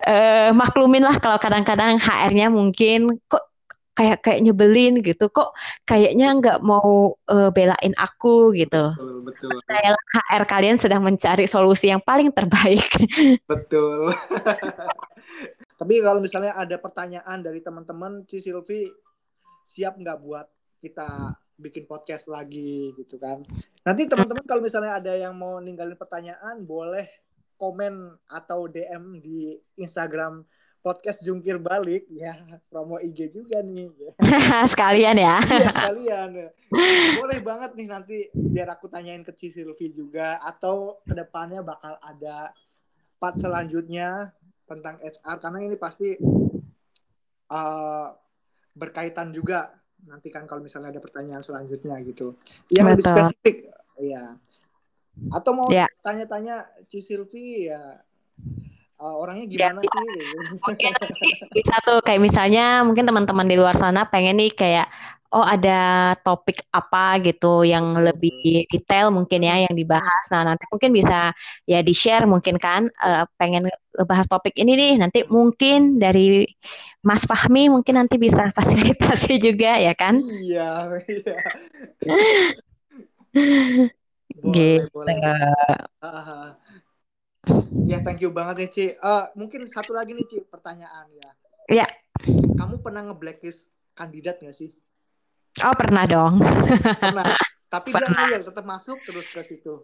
eh, maklumin lah kalau kadang-kadang HR-nya mungkin kok kayak kayak nyebelin gitu, kok kayaknya nggak mau eh, belain aku gitu. Betul betul Saya HR kalian sedang mencari solusi yang paling terbaik. *laughs* betul. *laughs* Tapi kalau misalnya ada pertanyaan dari teman-teman, Ci Silvi siap nggak buat kita bikin podcast lagi gitu kan. Nanti teman-teman kalau misalnya ada yang mau ninggalin pertanyaan boleh komen atau DM di Instagram podcast jungkir balik ya promo IG juga nih. *laughs* Sekalian ya. Iya sekalian. Boleh banget nih nanti biar aku tanyain ke Ci Silvi juga atau ke depannya bakal ada part selanjutnya tentang HR karena ini pasti uh, berkaitan juga nanti kan kalau misalnya ada pertanyaan selanjutnya gitu. Yang Betul. lebih spesifik. Ya atau mau tanya tanya-tanya Ci Silvi ya uh, orangnya ya, gimana ya, sih? *laughs* Mungkin bisa tuh kayak misalnya mungkin teman-teman di luar sana pengen nih kayak oh ada topik apa gitu yang lebih detail mungkin ya yang dibahas. Nah nanti mungkin bisa ya di share mungkin kan uh, pengen bahas topik ini nih nanti mungkin dari Mas Fahmi mungkin nanti bisa *laughs* fasilitasi juga ya kan? Iya. iya. *laughs* boleh, gitu. Boleh. Ya, thank you banget nih, Ci. Uh, mungkin satu lagi nih, Ci, pertanyaan ya. Iya. Kamu pernah nge-blacklist kandidat gak sih? Oh, pernah dong. Pernah. Tapi pernah. dia ngeyel, tetap masuk terus ke situ.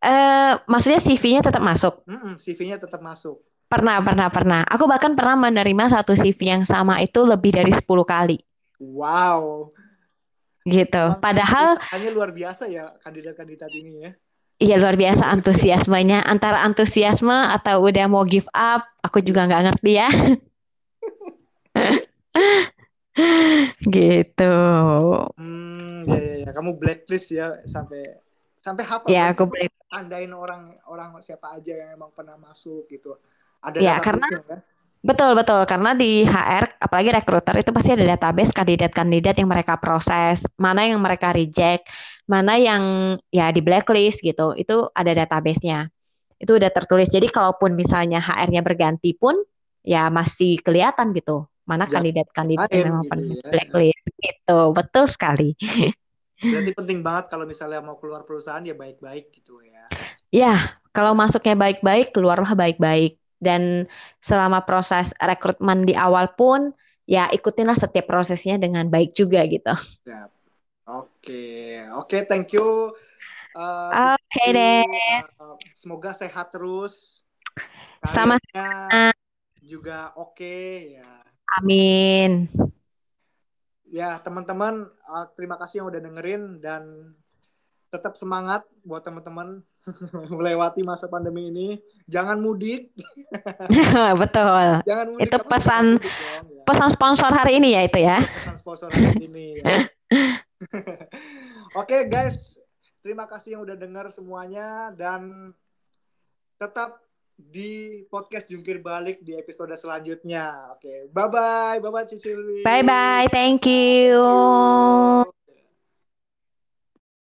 Eh, uh, maksudnya CV-nya tetap masuk? Mm -mm, CV-nya tetap masuk. Pernah, pernah, pernah. Aku bahkan pernah menerima satu CV yang sama itu lebih dari 10 kali. Wow. Gitu. Padahal hanya luar biasa ya kandidat-kandidat ini ya. Iya luar biasa antusiasmenya. Antara antusiasme atau udah mau give up aku juga nggak ngerti ya. *laughs* Gitu. Hmm ya, ya, ya. Kamu blacklist ya sampai sampai apa ya aku black andain orang orang siapa aja yang emang pernah masuk gitu. Ada ya karena kan? Betul, betul. Karena di HR, apalagi rekruter itu pasti ada database kandidat-kandidat yang mereka proses, mana yang mereka reject, mana yang ya di blacklist gitu. Itu ada databasenya. Itu udah tertulis. Jadi kalaupun misalnya HR-nya berganti pun ya masih kelihatan gitu. Mana ya, kandidat-kandidat yang memang gitu ya. blacklist gitu. Betul sekali. *laughs* Berarti penting banget kalau misalnya mau keluar perusahaan ya baik-baik gitu ya. Ya, kalau masuknya baik-baik, keluarlah baik-baik dan selama proses rekrutmen di awal pun ya ikutinlah setiap prosesnya dengan baik juga gitu. Oke, oke, thank you. Uh, oke okay, deh. Uh, semoga sehat terus. Sama juga oke okay, ya. Amin. Ya teman-teman, uh, terima kasih yang udah dengerin dan tetap semangat buat teman-teman *laughs* melewati masa pandemi ini. Jangan mudik. *laughs* Betul. Jangan mudik. Itu pesan mudik ya. pesan sponsor hari ini ya itu ya. Pesan sponsor hari ini. Ya. *laughs* Oke okay, guys, terima kasih yang udah dengar semuanya dan tetap di podcast jungkir balik di episode selanjutnya. Oke, okay. bye bye, bye bye Cicil. Bye bye, thank you. Thank you.